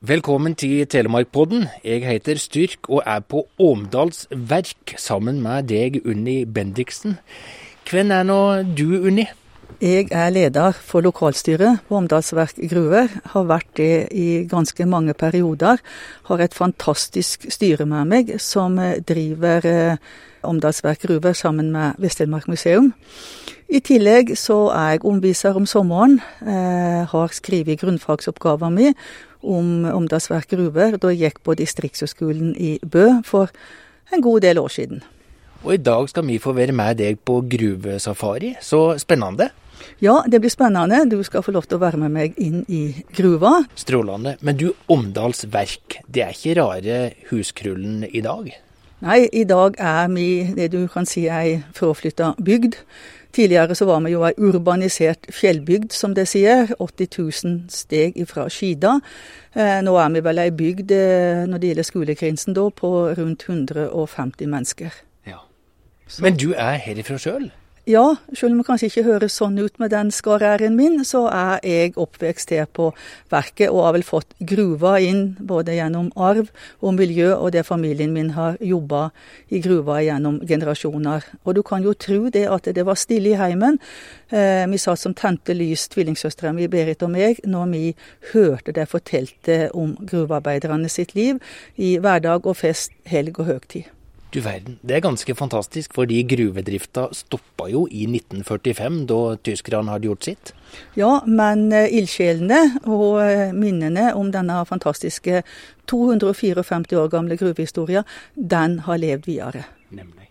Velkommen til Telemarkpodden. Jeg heter Styrk og er på Åmdals Verk sammen med deg, Unni Bendiksen. Hvem er nå du, Unni? Jeg er leder for lokalstyret på Åmdalsverk gruver. Har vært det i ganske mange perioder. Har et fantastisk styre med meg som driver eh, Åmdalsverk gruver sammen med Vest-Telemark museum. I tillegg så er jeg omviser om sommeren. Eh, har skrevet grunnfagsoppgaven min om Åmdalsverk gruver da jeg gikk på Distriktshøgskolen i Bø for en god del år siden. Og i dag skal vi få være med deg på gruvesafari. Så spennende. Ja, det blir spennende. Du skal få lov til å være med meg inn i gruva. Strålende. Men du, Åmdalsverk, det er ikke rare huskrullen i dag? Nei, i dag er vi det du kan si ei fraflytta bygd. Tidligere så var vi jo ei urbanisert fjellbygd, som det sier. 80 000 steg ifra Skida. Eh, nå er vi vel ei bygd eh, når det gjelder skolekrinsen da, på rundt 150 mennesker. Ja. Men du er herifra sjøl? Ja, selv om det kanskje ikke høres sånn ut med den skarrieren min, så er jeg oppvekst her på verket og har vel fått gruva inn både gjennom arv og miljø og det familien min har jobba i gruva gjennom generasjoner. Og du kan jo tro det at det var stille i heimen. Eh, vi satt som tente lys, tvillingsøstera mi Berit og meg, når vi hørte de fortalte om gruvearbeiderne sitt liv i hverdag og fest, helg og høgtid. Du verden, det er ganske fantastisk, fordi gruvedrifta stoppa jo i 1945, da tyskerne hadde gjort sitt. Ja, men uh, ildsjelene og uh, minnene om denne fantastiske 254 år gamle gruvehistoria, den har levd videre. Nemlig.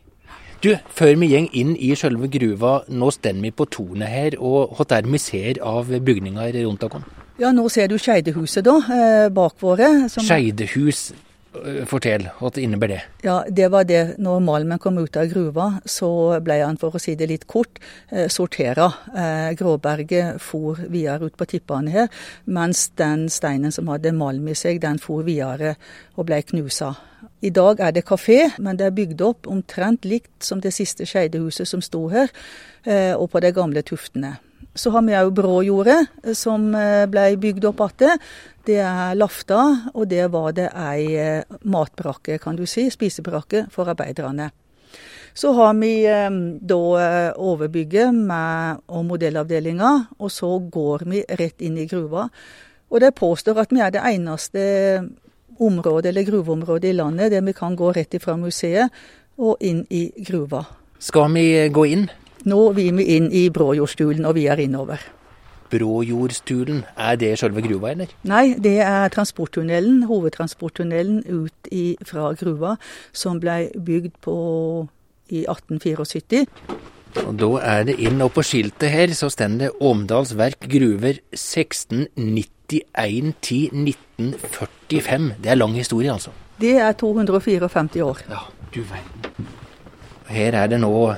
Du, før vi går inn i selve gruva, nå står vi på tornet her, og hva er det vi ser av bygninger rundt oss? Ja, nå ser du Skeidehuset, da, eh, bak våre. Skeidehus, Eh, fortell, hva innebærer det? Ja, Det var det. Når malmen kom ut av gruva, så ble han, for å si det litt kort, eh, sortera. Eh, Gråberget for videre ut på tippene her, mens den steinen som hadde malm i seg, den for videre og ble knusa. I dag er det kafé, men det er bygd opp omtrent likt som det siste Skeidehuset som sto her, eh, og på de gamle tuftene. Så har vi òg Bråjordet, eh, som eh, ble bygd opp igjen. Det er Lafta, og det var det ei eh, matbrakke, kan du si, spisebrakke for arbeiderne. Så har vi da overbygget med, og modellavdelinga, og så går vi rett inn i gruva. Og de påstår at vi er det eneste området eller gruveområdet i landet der vi kan gå rett ifra museet og inn i gruva. Skal vi gå inn? Nå vil vi inn i Bråjordstulen og videre innover. Bråjordstulen, er det selve gruva, eller? Nei, det er transporttunnelen, hovedtransporttunnelen ut i, fra gruva, som ble bygd på i 1874. Og Da er det inn, og på skiltet her så står det Åmdals Verk gruver 1691 til 1945. Det er lang historie, altså? Det er 254 år. Ja, du verden. Her er det nå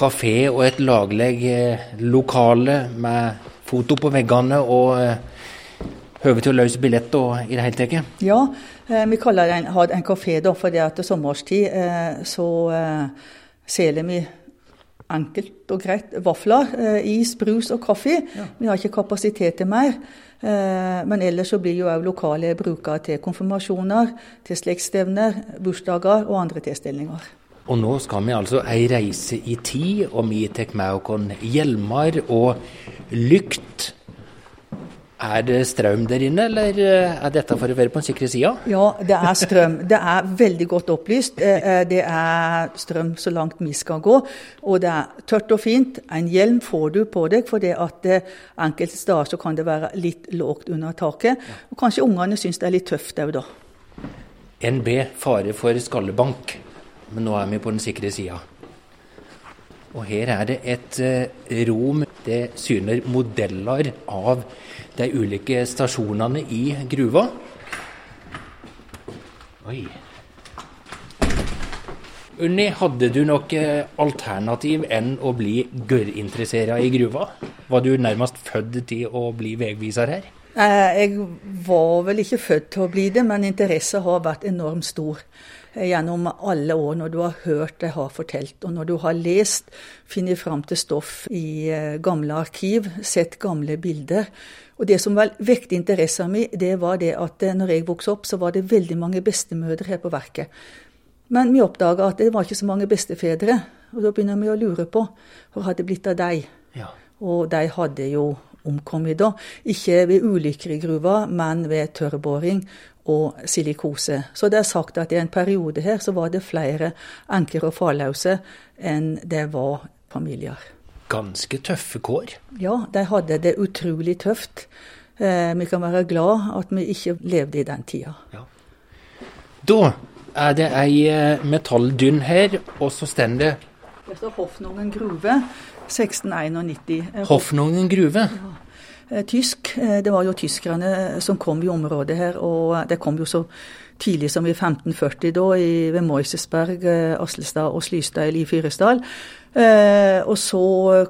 kafé og et lagleg eh, lokale med foto på veggene og eh, høve til å løse billett og i det hele tatt? Ja, eh, vi kaller det en, en kafé da, fordi at sommerstid så selger vi enkelt og greit vafler, is, brus og kaffe. Ja. Vi har ikke kapasitet til mer. Men ellers så blir jo òg lokale brukere til konfirmasjoner, til slektsstevner, bursdager og andre tilstelninger. Og nå skal vi altså ei reise i tid, og vi tar med oss hjelmer og lykt. Er det strøm der inne, eller eh, er dette for å være på den sikre sida? Ja, det er strøm. Det er veldig godt opplyst. Eh, eh, det er strøm så langt vi skal gå. Og det er tørt og fint. En hjelm får du på deg, for det at enkelte steder så kan det være litt lågt under taket. Og kanskje ungene syns det er litt tøft òg, da. NB fare for skallebank men nå er vi på den sikre sida. Og her er det et eh, rom det syner modeller av de ulike stasjonene i gruva. Oi. Unni, hadde du noe alternativ enn å bli gørrinteressert i gruva? Var du nærmest født til å bli veiviser her? Jeg var vel ikke født til å bli det, men interesse har vært enormt stor gjennom alle år når du har hørt det jeg har fortalt, og når du har lest, funnet fram til stoff i gamle arkiv, sett gamle bilder. Og Det som vel vekket interessen min, det var det at når jeg vokste opp, så var det veldig mange bestemødre her på verket. Men vi oppdaga at det var ikke så mange bestefedre. Og da begynner vi å lure på hvor hadde det blitt av deg. Ja. Og de hadde jo omkommet da. Ikke ved ulykker i gruva, men ved tørrboring og silikose. Så det er sagt at i en periode her så var det flere enker og farløse enn det var familier. Ganske tøffe kår? Ja, de hadde det utrolig tøft. Eh, vi kan være glad at vi ikke levde i den tida. Ja. Da er det ei eh, metalldynn her, og så står det Det står Hoffnungen gruve, 1691. Eh, Hoffnungen gruve? Ja. Eh, tysk. Det var jo tyskerne som kom i området her, og det kom jo så tidlig som i 1540 da, i, ved Moisesberg, Aslestad og Slystad i Fyresdal. Eh, og så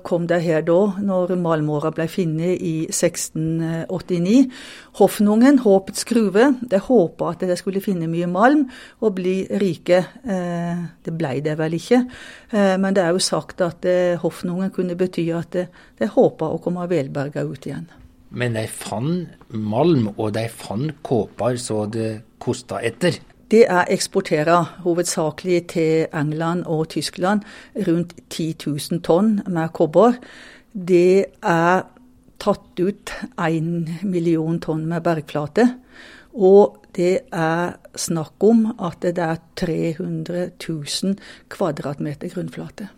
kom det her da, når malmåra ble funnet i 1689. Hoffnungen, håpets gruve, de håpa at de skulle finne mye malm og bli rike. Eh, det ble det vel ikke, eh, men det er jo sagt at eh, Hoffnungen kunne bety at de, de håpa å komme velberga ut igjen. Men de fant malm, og de fant kåper så det kosta etter? det er eksportert hovedsakelig til England og Tyskland. Rundt 10 000 tonn med kobber. Det er tatt ut 1 million tonn med bergflate. Og det er snakk om at det er 300 000 kvadratmeter grunnflate.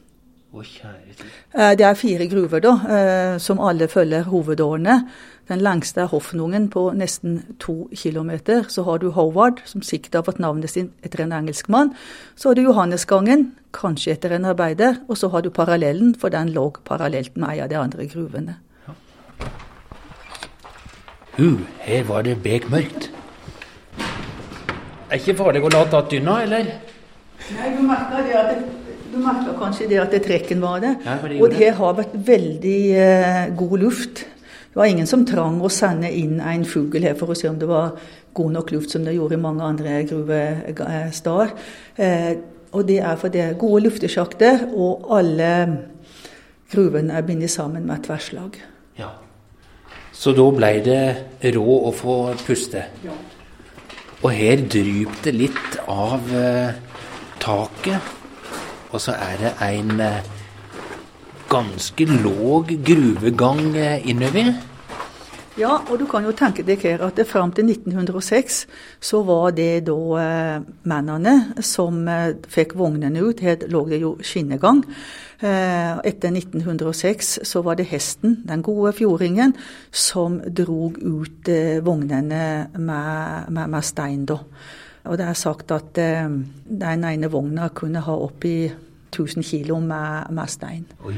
Eh, det er fire gruver, da, eh, som alle følger hovedårene. Den lengste er Hoffnungen på nesten to kilometer. Så har du Howard, som sikkert har fått navnet sin etter en engelskmann. Så har du Johannesgangen, kanskje etter en arbeider. Og så har du Parallellen, for den lå parallelt med en av de andre gruvene. Ja. Uh, her var det bekmørkt. Er ikke farlig å la tatt dynna, eller? Nei, du merker det at det du merka kanskje det at det trekken var det. Ja, det og det har vært veldig eh, god luft. Det var ingen som trang å sende inn en fugl her for å se om det var god nok luft, som det gjorde i mange andre gruvesteder. Eh, og det er fordi det er gode luftesjakter, og alle gruvene er bindet sammen med tverrslag. Ja. Så da ble det råd å få puste. Ja. Og her dryp det litt av eh, taket. Og så er det en eh, ganske låg gruvegang eh, innover. Ja, og du kan jo tenke deg her at fram til 1906 så var det da eh, mennene som eh, fikk vognene ut. Her lå det jo skinnegang. Eh, etter 1906 så var det hesten, den gode fjordingen, som drog ut eh, vognene med, med, med stein, da. Og det er sagt at eh, den ene vogna kunne ha oppi 1000 kg med, med, stein. Oi.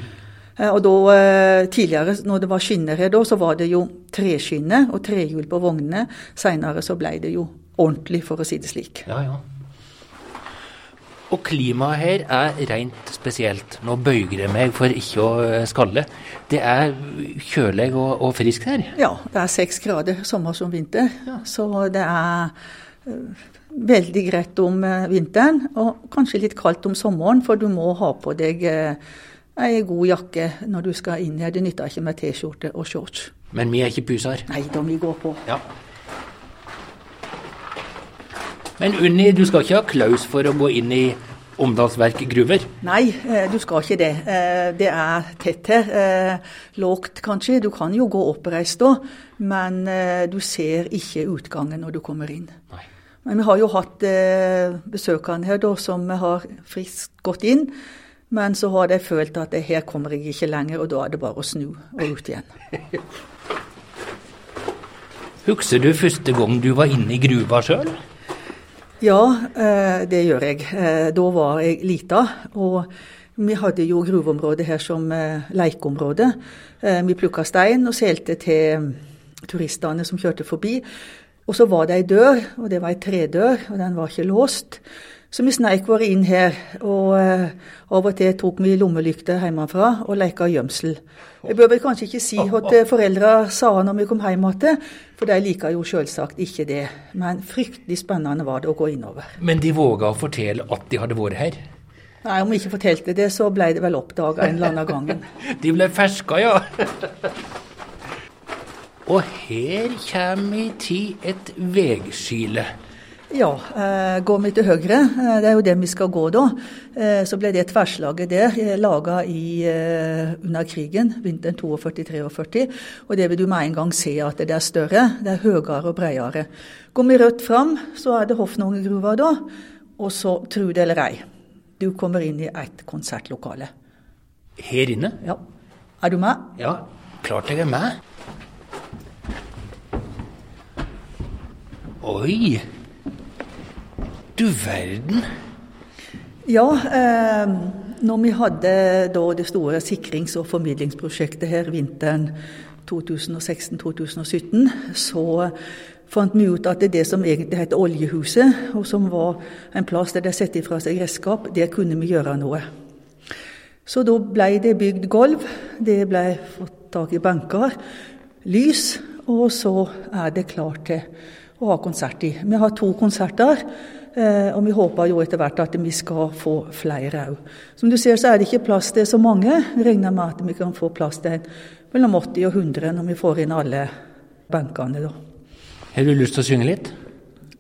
Eh, og da, eh, Tidligere, når det var skinner her, da, så var det jo treskinner og trehjul på vognene. Seinere så ble det jo ordentlig, for å si det slik. Ja, ja. Og klimaet her er rent spesielt. Nå bøyger jeg meg for ikke å skalle. Det er kjølig og, og friskt her? Ja, det er seks grader sommer som vinter. Ja. Så det er veldig greit om eh, vinteren, og kanskje litt kaldt om sommeren, for du må ha på deg eh, ei god jakke når du skal inn her. Det nytter ikke med T-skjorte og shorts. Men vi er ikke puser? Nei, da vi går på. Ja. Men Unni, du skal ikke ha klaus for å gå inn i Omdalsverk gruver? Nei, eh, du skal ikke det. Det er tett her. Lågt kanskje. Du kan jo gå oppreist da, men du ser ikke utgangen når du kommer inn. Nei. Men vi har jo hatt eh, besøkende her da, som har friskt gått inn. Men så har de følt at her kommer jeg ikke lenger, og da er det bare å snu og ut igjen. Husker du første gang du var inne i gruva sjøl? Ja, eh, det gjør jeg. Eh, da var jeg lita. Og vi hadde jo gruveområdet her som eh, lekeområde. Vi plukka stein og selte til turistene som kjørte forbi. Og så var det ei dør, og det var ei tredør, og den var ikke låst. Så vi sneik våre inn her, og uh, av og til tok vi lommelykter hjemmefra og leika gjemsel. Jeg bør vel kanskje ikke si hva foreldra sa når vi kom hjem igjen, for de liker jo selvsagt ikke det. Men fryktelig spennende var det å gå innover. Men de våga å fortelle at de hadde vært her? Nei, om vi ikke fortalte det, så ble det vel oppdaga en eller annen gang. de ble ferska, ja. Og her kommer vi til et veiskille. Ja, eh, går vi til høyre, eh, det er jo det vi skal gå da, eh, så ble det tverrslaget der laga under krigen, vinteren 42-43. Og det vil du med en gang se at det er større, det er høyere og bredere. Går vi rødt fram, så er det Hofnungegruva da, og så, tru det eller ei, du kommer inn i et konsertlokale. Her inne? Ja. Er du med? Ja, klart jeg er med. Oi! Du verden. Ja, eh, når vi hadde det store sikrings- og formidlingsprosjektet her vinteren 2016-2017, så fant vi ut at det, det som egentlig het Oljehuset, og som var en plass der de satte ifra seg redskap, der kunne vi gjøre noe. Så da ble det bygd gulv, det ble fått tak i banker, lys, og så er det klart til å ha konsert i. Vi har to konserter. Eh, og vi håper jo etter hvert at vi skal få flere òg. Som du ser så er det ikke plass til så mange. Jeg regner med at vi kan få plass til mellom 80 og 100 når vi får inn alle benkene. Har du lyst til å synge litt?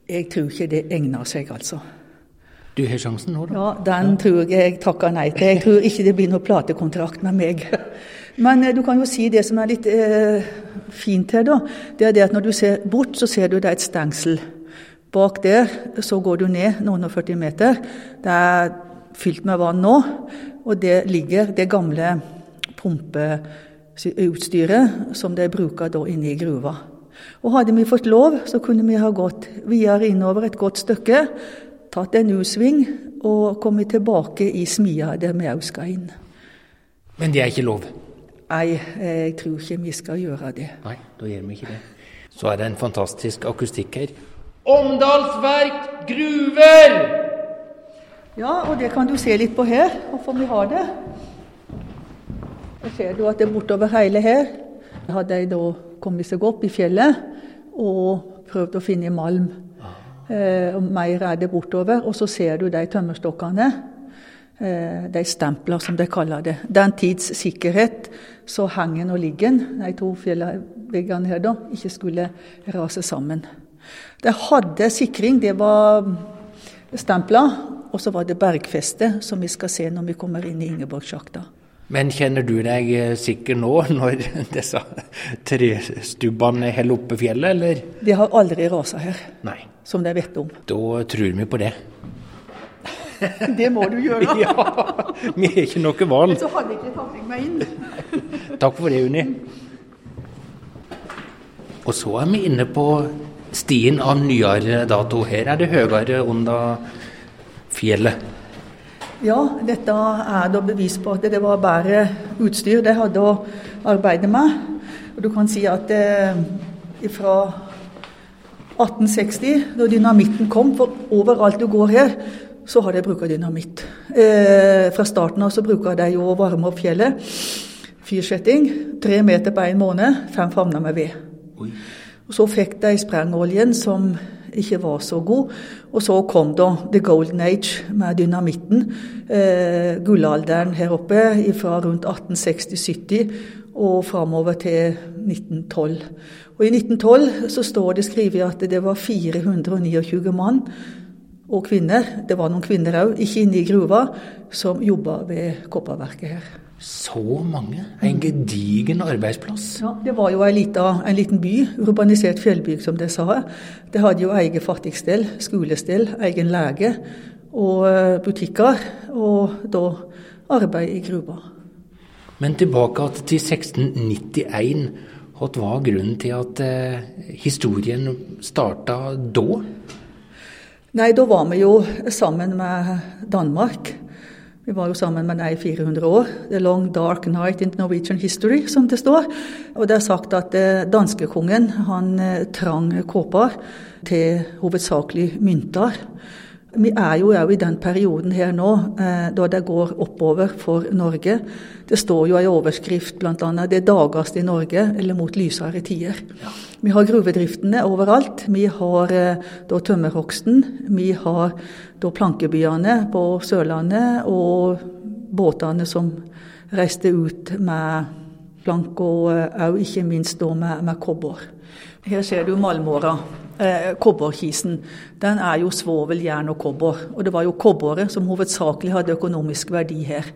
Jeg tror ikke det egner seg, altså. Du har sjansen nå, da. Ja, Den tror jeg jeg takker nei til. Jeg tror ikke det blir noe platekontrakt med meg. Men eh, du kan jo si det som er litt eh, fint her, da. Det er det at når du ser bort, så ser du det er et stengsel. Bak der så går du ned noen og 40 meter. Det er fylt med vann nå, og det ligger det gamle pumpeutstyret som de bruker da inne i gruva. Og Hadde vi fått lov, så kunne vi ha gått videre innover et godt stykke, tatt en U-sving og kommet tilbake i smia der vi òg skal inn. Men det er ikke lov? Nei, jeg tror ikke vi skal gjøre det. Nei, da gjør vi ikke det. Så er det en fantastisk akustikk her. Omdalsverk gruver! Ja, og det kan du se litt på her, hvorfor vi har det. Da ser du at det er bortover hele her. Hadde de da kommet seg opp i fjellet og prøvd å finne malm. Eh, og mer er det bortover. Og så ser du de tømmerstokkene. Eh, de stempler, som de kaller det. Den tids sikkerhet, så hengen og liggen, de to fjellveggene her, da, ikke skulle rase sammen. Det hadde sikring, det var stempla. Og så var det bergfeste, som vi skal se når vi kommer inn i Ingeborgsjakta. Men kjenner du deg eh, sikker nå, når disse trestubbene holder oppe fjellet, eller? Det har aldri rasa her, Nei. som de vet om. Da tror vi på det. det må du gjøre. ja, vi har ikke noe valg. Så hadde jeg ikke tatt meg inn. Takk for det, Unni. Og så er vi inne på stien av nyere dato. Her er det høyere under fjellet. Ja, dette er da bevis på at det var bedre utstyr de hadde å arbeide med. Og du kan si at eh, fra 1860, da dynamitten kom, for overalt du går her, så har de brukt dynamitt. Eh, fra starten av så bruker de jo å varme opp fjellet. Fyrsetting. Tre meter på én måned, fem favner med ved. Oi. Og Så fikk de sprengoljen, som ikke var så god. Og så kom da the golden age med dynamitten. Eh, gullalderen her oppe fra rundt 1860-70 og framover til 1912. Og I 1912 så står det skrevet at det var 429 mann og kvinner, det var noen kvinner òg, ikke inne i gruva, som jobba ved kopperverket her. Så mange? En gedigen arbeidsplass? Ja, Det var jo en liten, en liten by, urbanisert fjellbygd som de sa. Det hadde jo egen fattigstell, skolestell, egen lege og eh, butikker. Og da arbeid i gruva. Men tilbake til 1691. Hva var grunnen til at eh, historien starta da? Nei, da var vi jo sammen med Danmark. Vi var jo sammen med dem i 400 år. The long dark night in Norwegian history, som det står. Og det er sagt at eh, danskekongen han eh, trang kåper til hovedsakelig mynter. Vi er jo òg i den perioden her nå eh, da det går oppover for Norge. Det står jo i overskrift bl.a. 'Det dagast i Norge' eller 'Mot lysere tider'. Ja. Vi har gruvedriftene overalt. Vi har eh, da tømmerhogsten. Vi har da plankebyene på Sørlandet og båtene som reiste ut med plank, og òg ikke minst da med, med kobber. Her ser du malmåra eh, kobberkisen, den er jo svovel, jern og kobber. Og det var jo kobberet som hovedsakelig hadde økonomisk verdi her.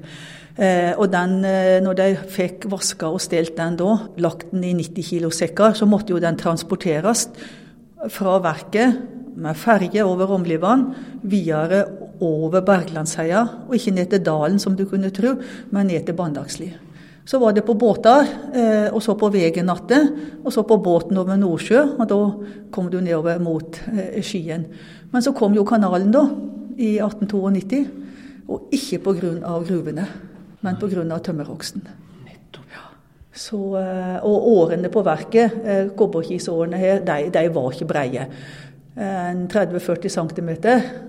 Eh, og den, eh, når de fikk vaska og stelt den da, lagt den i 90 kilo sekker, så måtte jo den transporteres fra verket med ferge over Romlivann, videre over Berglandsheia, og ikke ned til dalen, som du kunne tro, men ned til Bandagsli. Så var det på båter, eh, og så på Vegenattet, og så på båten over Nordsjø. Og da kom du nedover mot eh, Skien. Men så kom jo kanalen, da, i 1892. Og ikke pga. gruvene, men pga. tømmerhogsten. Så, eh, og årene på verket, kobberkisårene her, de, de var ikke breie. 30-40 cm.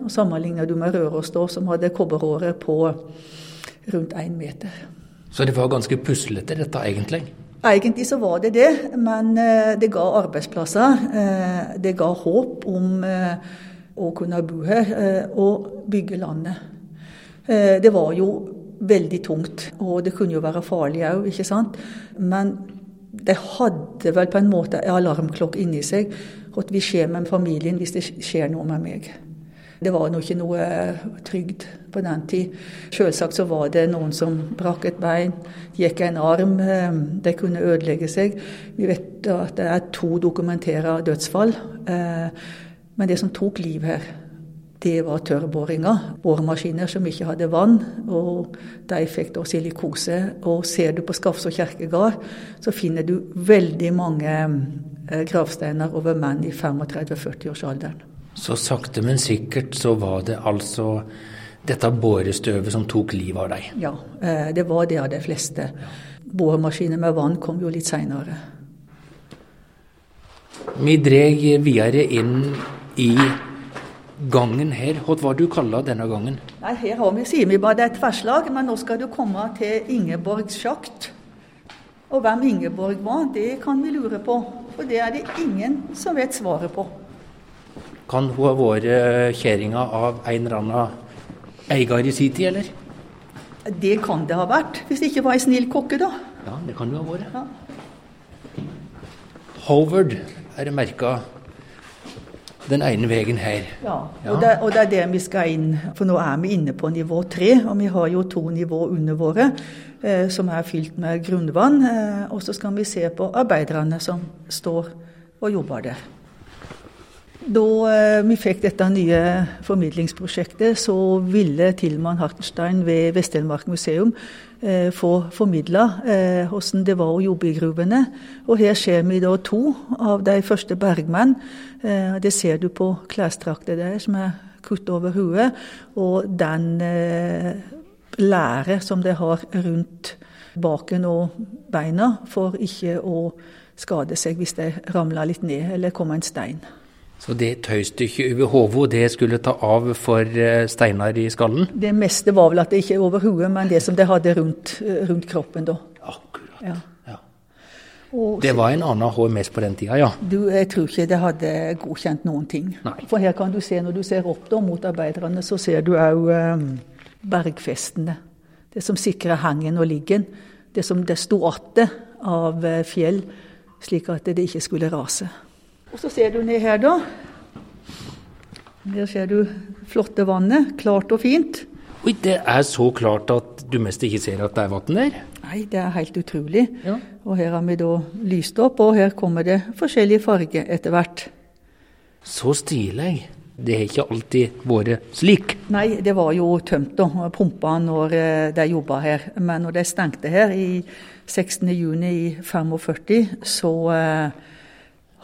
Og sammenligner du med Røros, da, som hadde kobberåret på rundt 1 meter. Så det var ganske puslete, dette egentlig? Egentlig så var det det, men eh, det ga arbeidsplasser. Eh, det ga håp om eh, å kunne bo her og bygge landet. Det var jo veldig tungt, og det kunne jo være farlig òg, ikke sant. Men det hadde vel på en måte en alarmklokke inni seg. At vi skjer med familien hvis det skjer noe med meg. Det var nå ikke noe trygd på den tid. Selvsagt så var det noen som brakk et bein, gikk en arm. de det kunne ødelegge seg. Vi vet at det er to dokumenterer dødsfall. Eh, men det som tok liv her, det var tørrboringer. Boremaskiner som ikke hadde vann. Og de fikk da silikose. Og ser du på Skafså kirkegård, så finner du veldig mange eh, gravsteiner over menn i 35-40-årsalderen. Så sakte, men sikkert så var det altså dette bårestøvet som tok livet av deg? Ja, eh, det var det av de fleste. Boremaskiner med vann kom jo litt seinere. Vi dreg videre inn i gangen her. Hva var det du kalla denne gangen? Nei, Her har vi, sier vi bare det er et tverrslag, men nå skal du komme til Ingeborgs sjakt. Og hvem Ingeborg var, det kan vi lure på. For det er det ingen som vet svaret på. Kan hun ha vært kjerringa av en eller annen eier i sin tid, eller? Det kan det ha vært, hvis det ikke var ei snill kokke, da. Ja, det kan det ha vært. Ja. Howard er merka den ene veien her. Ja, ja. Og, det, og, det, er det vi skal inn For nå er vi inne på nivå tre, og vi har jo to nivå under våre eh, som er fylt med grunnvann. Eh, og så skal vi se på arbeiderne som står og jobber der. Da eh, vi fikk dette nye formidlingsprosjektet, så ville Tilman Hartenstein ved Vest-Telemark museum eh, få formidla eh, hvordan det var å jobbe i gruvene. Og her ser vi da to av de første bergmenn. Eh, det ser du på klesdrakta der som er kutt over huet, og den eh, lære som de har rundt baken og beina for ikke å skade seg hvis de ramler litt ned eller kommer en stein. Så det tøystykket over hodet, det skulle ta av for steiner Steinar i skallen? Det meste var vel at det ikke er over hodet, men det som det hadde rundt, eh, rundt kroppen da. Akkurat. Ja. ja. Og, det var en annen HMS på den tida, ja? Du, jeg tror ikke det hadde godkjent noen ting. Nei. For her kan du se, når du ser opp da mot arbeiderne, så ser du òg um, bergfestene. Det som sikrer hangen og liggen. Det som det sto igjen av fjell, slik at det ikke skulle rase. Og så ser du ned her, da. Der ser du flotte vannet. Klart og fint. Oi, det er så klart at du mest ikke ser at det er vann der? Nei, det er helt utrolig. Ja. Og her har vi da lyst opp, og her kommer det forskjellige farger etter hvert. Så stilig. Det har ikke alltid vært slik? Nei, det var jo tømt da, pumpa når eh, de jobba her. Men når de stengte her i 16.6 i 45, så eh,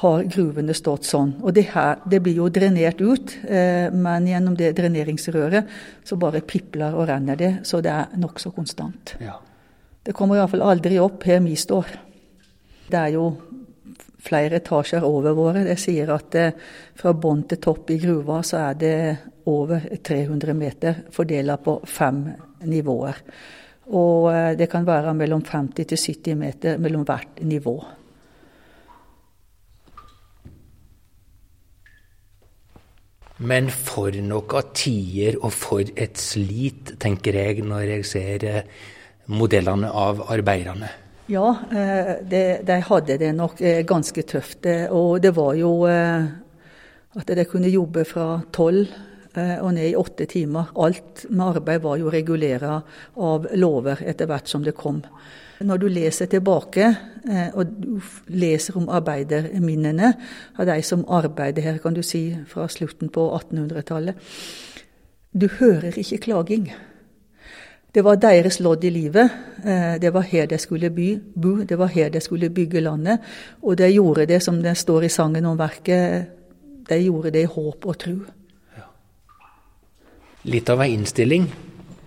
har gruvene stått sånn. Og det, her, det blir jo drenert ut, eh, men gjennom det dreneringsrøret så bare pipler og renner det, så det er nokså konstant. Ja. Det kommer iallfall aldri opp her vi står. Det er jo flere etasjer over våre. Det sier at eh, fra bånn til topp i gruva så er det over 300 meter fordelt på fem nivåer. Og eh, det kan være mellom 50 til 70 meter mellom hvert nivå. Men for noe tider og for et slit, tenker jeg når jeg ser modellene av arbeiderne. Ja, de, de hadde det nok ganske tøft. Og det var jo at de kunne jobbe fra tolv og ned i åtte timer. Alt med arbeid var jo regulera av lover etter hvert som det kom. Når du leser tilbake, og du leser om arbeiderminnene av de som arbeider her, kan du si, fra slutten på 1800-tallet Du hører ikke klaging. Det var deres lodd i livet. Det var her de skulle by, bo, det var her de skulle bygge landet. Og de gjorde det som det står i sangen om verket, de gjorde det i håp og tro. Litt av ei innstilling?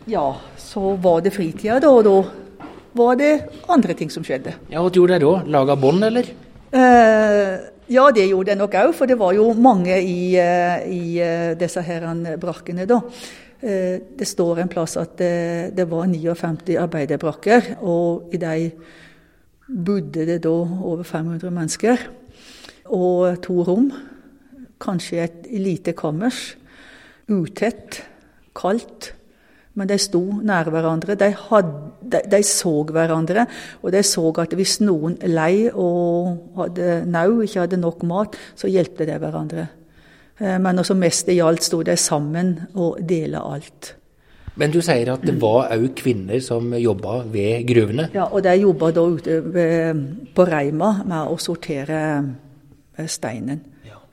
Ja, så var det fritida da, og da var det andre ting som skjedde. Ja, Hva gjorde dere da? Laga bånd, eller? Eh, ja, det gjorde jeg nok òg, for det var jo mange i, i disse her brakkene da. Eh, det står en plass at det, det var 59 arbeiderbrakker, og i de bodde det da over 500 mennesker. Og to rom. Kanskje et lite kammers. Utett kaldt. Men de sto nær hverandre. De, hadde, de, de, så hverandre. Og de så at hvis noen lei og hadde nau, ikke hadde nok mat, så hjelpte de hverandre. Men også mest i alt sto de sammen og delte alt. Men du sier at det var òg kvinner som jobba ved gruvene? Ja, og de jobba da ute på Reima med å sortere steinen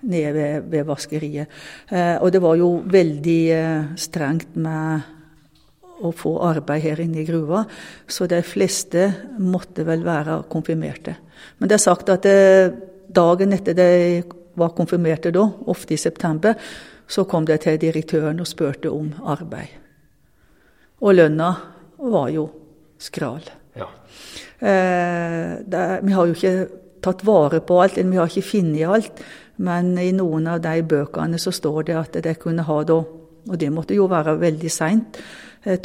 nede ved, ved vaskeriet. Eh, og det var jo veldig eh, strengt med å få arbeid her inne i gruva, så de fleste måtte vel være konfirmerte. Men det er sagt at eh, dagen etter de var konfirmerte da, ofte i september, så kom de til direktøren og spurte om arbeid. Og lønna var jo skral. Ja. Eh, det, vi har jo ikke tatt vare på alt, vi har ikke funnet alt. Men i noen av de bøkene så står det at de kunne ha da, og det måtte jo være veldig seint,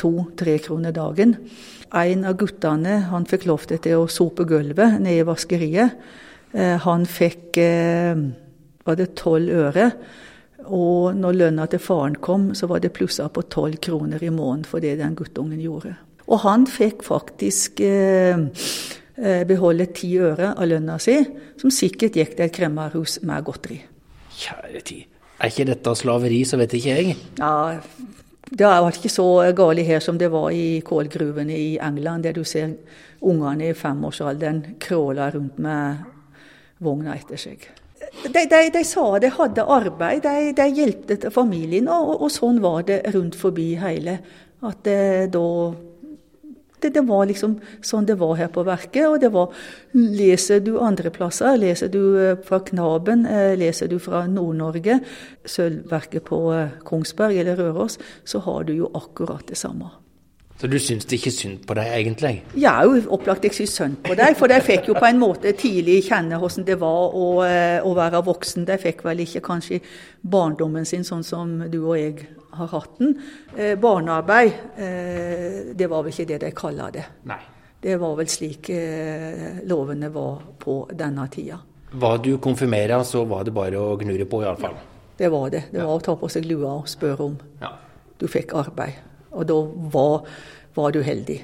to-tre kroner dagen. En av guttene han fikk lov til å sope gulvet nede i vaskeriet. Han fikk var det tolv øre. Og når lønna til faren kom, så var det plussa på tolv kroner i måneden for det den guttungen gjorde. Og han fikk faktisk eh, beholde ti øre av lønna si, som sikkert gikk til et kremmerhus med godteri. Kjære tid. Er ikke dette slaveri, så vet ikke jeg. Ja, det har vært ikke så galt her som det var i kålgruvene i England, der du ser ungene i femårsalderen kråle rundt med vogna etter seg. De, de, de sa de hadde arbeid, de, de hjelpte familien, og, og, sånn var det rundt forbi hele. At det, da det, det, var liksom sånn det var her på verket. Og det var Leser du andre plasser, leser du fra Knaben, leser du fra Nord-Norge, Sølvverket på Kongsberg eller Røros, så har du jo akkurat det samme. Så du syns ikke synd på deg, egentlig? Ja, jo opplagt jeg syns synd på deg. For de fikk jo på en måte tidlig kjenne hvordan det var å, å være voksen. De fikk vel ikke kanskje barndommen sin sånn som du og jeg har hatt den. Eh, barnearbeid, eh, det var vel ikke det de kalla det. Nei. Det var vel slik eh, lovene var på denne tida. Var du konfirmera, så var det bare å gnure på, iallfall? Ja, det var det. Det var å ta på seg lua og spørre om ja. du fikk arbeid. Og da var, var du heldig.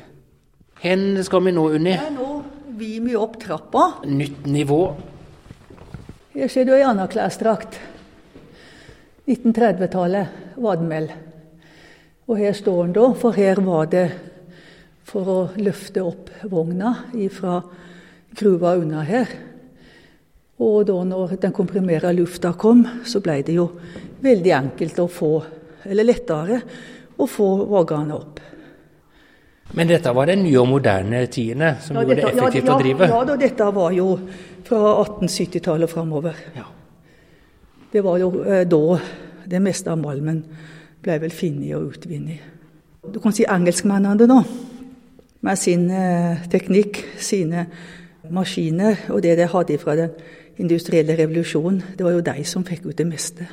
Hen skal vi nå, Unni? Ja, nå vil vi opp trappa. Nytt nivå. Her ser du ei anna klesdrakt. 1930-tallet var den vel. Og her står den da, for her var det for å løfte opp vogna fra gruva unna her. Og da når den komprimerte lufta kom, så ble det jo veldig enkelt å få, eller lettere, å få voggene opp. Men dette var de nye og moderne tiende som ja, gjorde det effektivt ja, å drive? Ja, da, dette var jo fra 1870-tallet og framover. Ja. Det var jo eh, da det meste av malmen ble vel funnet og utvunnet. Du kan si engelskmennene, da. Med sin eh, teknikk, sine maskiner og det de hadde fra den industrielle revolusjonen, det var jo de som fikk ut det meste.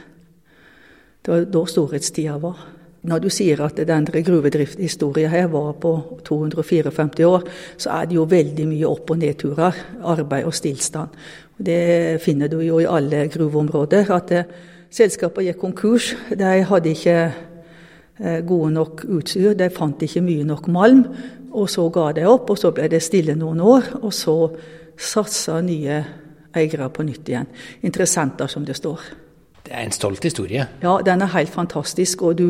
Det var da storhetstida var. Når du sier at den gruvedrifthistorien her var på 254 år, så er det jo veldig mye opp- og nedturer. Arbeid og stillstand. Det finner du jo i alle gruveområder. At eh, selskaper gikk konkurs. De hadde ikke eh, gode nok utstyr, de fant ikke mye nok malm. Og så ga de opp, og så ble det stille noen år. Og så satsa nye eiere på nytt igjen. Interessenter, som det står. Det er en stolt historie. Ja, den er helt fantastisk. Og du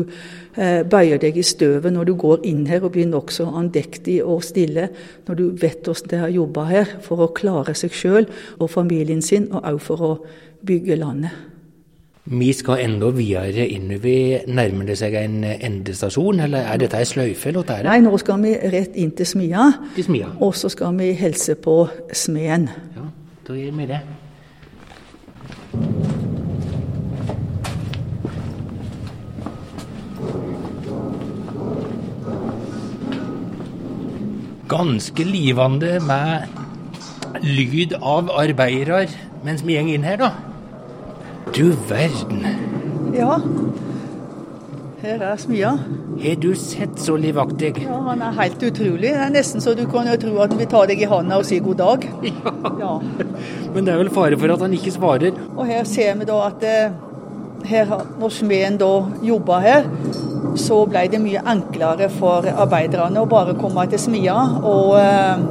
eh, bøyer deg i støvet når du går inn her og blir nokså andektig og stille. Når du vet hvordan de har jobba her for å klare seg sjøl og familien sin, og òg for å bygge landet. Vi skal enda videre innover. Nærmer det seg en endestasjon, eller er dette ei sløyfe? eller hva er det? Nei, nå skal vi rett inn til smia. Til smia. Og så skal vi hilse på smeden. Ja, da gjør vi det. Ganske livende med lyd av arbeidere mens vi går inn her, da. Du verden. Ja, her er smia. Har du sett så livaktig? Ja, Han er helt utrolig. Det er nesten så du kan jo tro at han vil ta deg i hånda og si god dag. Ja. Men det er vel fare for at han ikke svarer. Og her ser vi da at eh, her, når smeden da jobba her, så ble det mye enklere for arbeiderne å bare komme til smia og eh,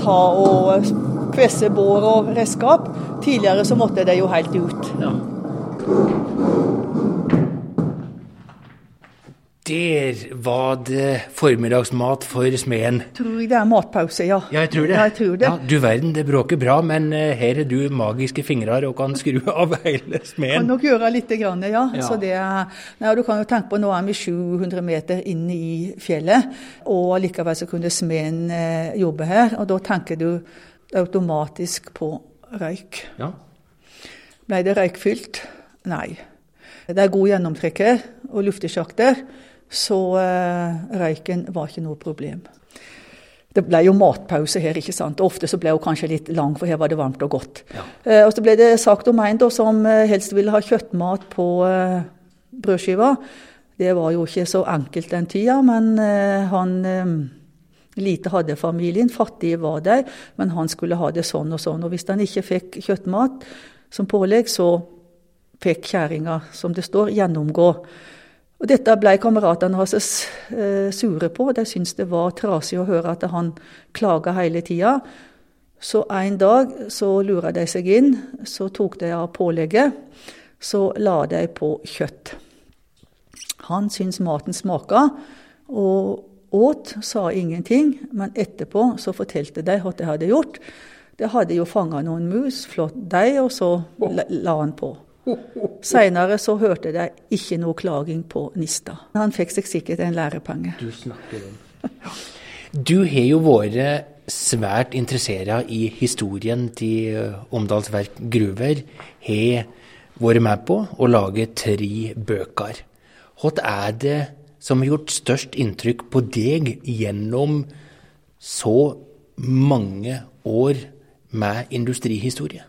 ta og kvesse bår og redskap. Tidligere så måtte de jo helt ut. Ja. Der var det formiddagsmat for smeden. Tror jeg det er matpause, ja. Ja, jeg tror det. Ja, jeg tror det. Ja, du verden, det bråker bra, men eh, her er du magiske fingrer og kan skru av hele Kan nok gjøre litt, grann, ja. Det nei, du kan jo tenke på Nå er vi 700 meter inn i fjellet, og likevel så kunne smeden eh, jobbe her. Og da tenker du automatisk på røyk. Ja. Ble det røykfylt? Nei. Det er god gjennomtrekker og luftesjakter, så eh, røyken var ikke noe problem. Det ble jo matpause her, ikke sant. Ofte så ble hun kanskje litt lang, for her var det varmt og godt. Ja. Eh, og så ble det sagt om en som eh, helst ville ha kjøttmat på eh, brødskiva. Det var jo ikke så enkelt den tida, men eh, han Lite hadde familien, fattige var der, men han skulle ha det sånn og sånn. Og hvis han ikke fikk kjøttmat som pålegg, så fikk kjerringa, som det står, gjennomgå. Og dette ble kameratene hans eh, sure på. De syntes det var trasig å høre at han klaga hele tida. Så en dag så lura de seg inn, så tok de av pålegget. Så la de på kjøtt. Han syntes maten smaka, og åt, sa ingenting. Men etterpå så fortalte de hva de hadde gjort. De hadde jo fanga noen mus, flått deig, og så la, la han på. Seinere så hørte de ikke noe klaging på Nista. Han fikk seg sikkert en lærepenge. Du snakker om Du har jo vært svært interessert i historien til eh, Omdalsverk gruver. Har vært med på å lage tre bøker. Hva er det som har gjort størst inntrykk på deg gjennom så mange år med industrihistorie?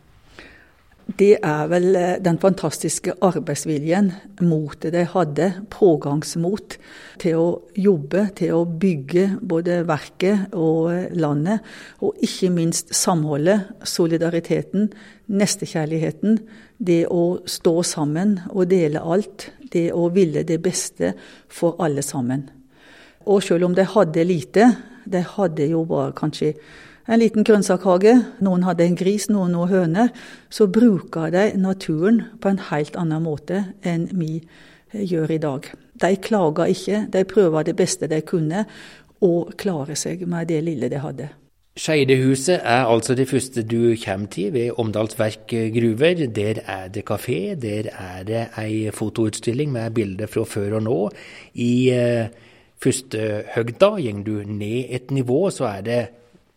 Det er vel eh, den fantastiske arbeidsviljen, motet de hadde, pågangsmot til å jobbe, til å bygge både verket og eh, landet. Og ikke minst samholdet, solidariteten, nestekjærligheten. Det å stå sammen og dele alt. Det å ville det beste for alle sammen. Og selv om de hadde lite, de hadde jo bare kanskje en liten grønnsakhage, noen hadde en gris, noen noen høner, så bruker de naturen på en helt annen måte enn vi eh, gjør i dag. De klager ikke, de prøver det beste de kunne, og klarer seg med det lille de hadde. Skeidehuset er altså det første du kommer til ved Omdalsverk gruver. Der er det kafé, der er det ei fotoutstilling med bilder fra før og nå. I eh, første høgda går du ned et nivå, så er det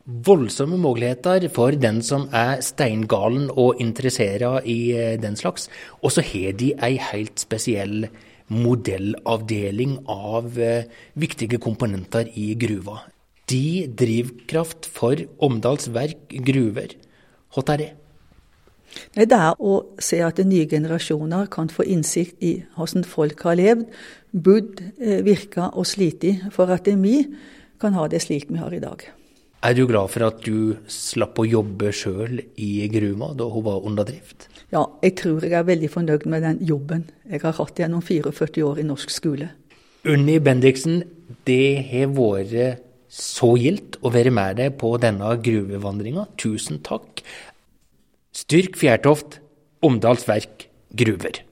voldsomme muligheter for den som er steingalen og interessert i eh, den slags. Og så har de ei helt spesiell modellavdeling av eh, viktige komponenter i gruva. De drivkraft for Omdalsverk gruver. Hva er det? Nei, Det er å se at nye generasjoner kan få innsikt i hvordan folk har levd, bodd, eh, virka og slitt for at vi kan ha det slik vi har i dag. Er du glad for at du slapp å jobbe sjøl i gruva da hun var under drift? Ja, jeg tror jeg er veldig fornøyd med den jobben jeg har hatt gjennom 44 år i norsk skole. Unni Bendiksen, det har vært så gildt å være med deg på denne gruvevandringa. Tusen takk. Styrk Fjærtoft, Omdals Verk, Gruver.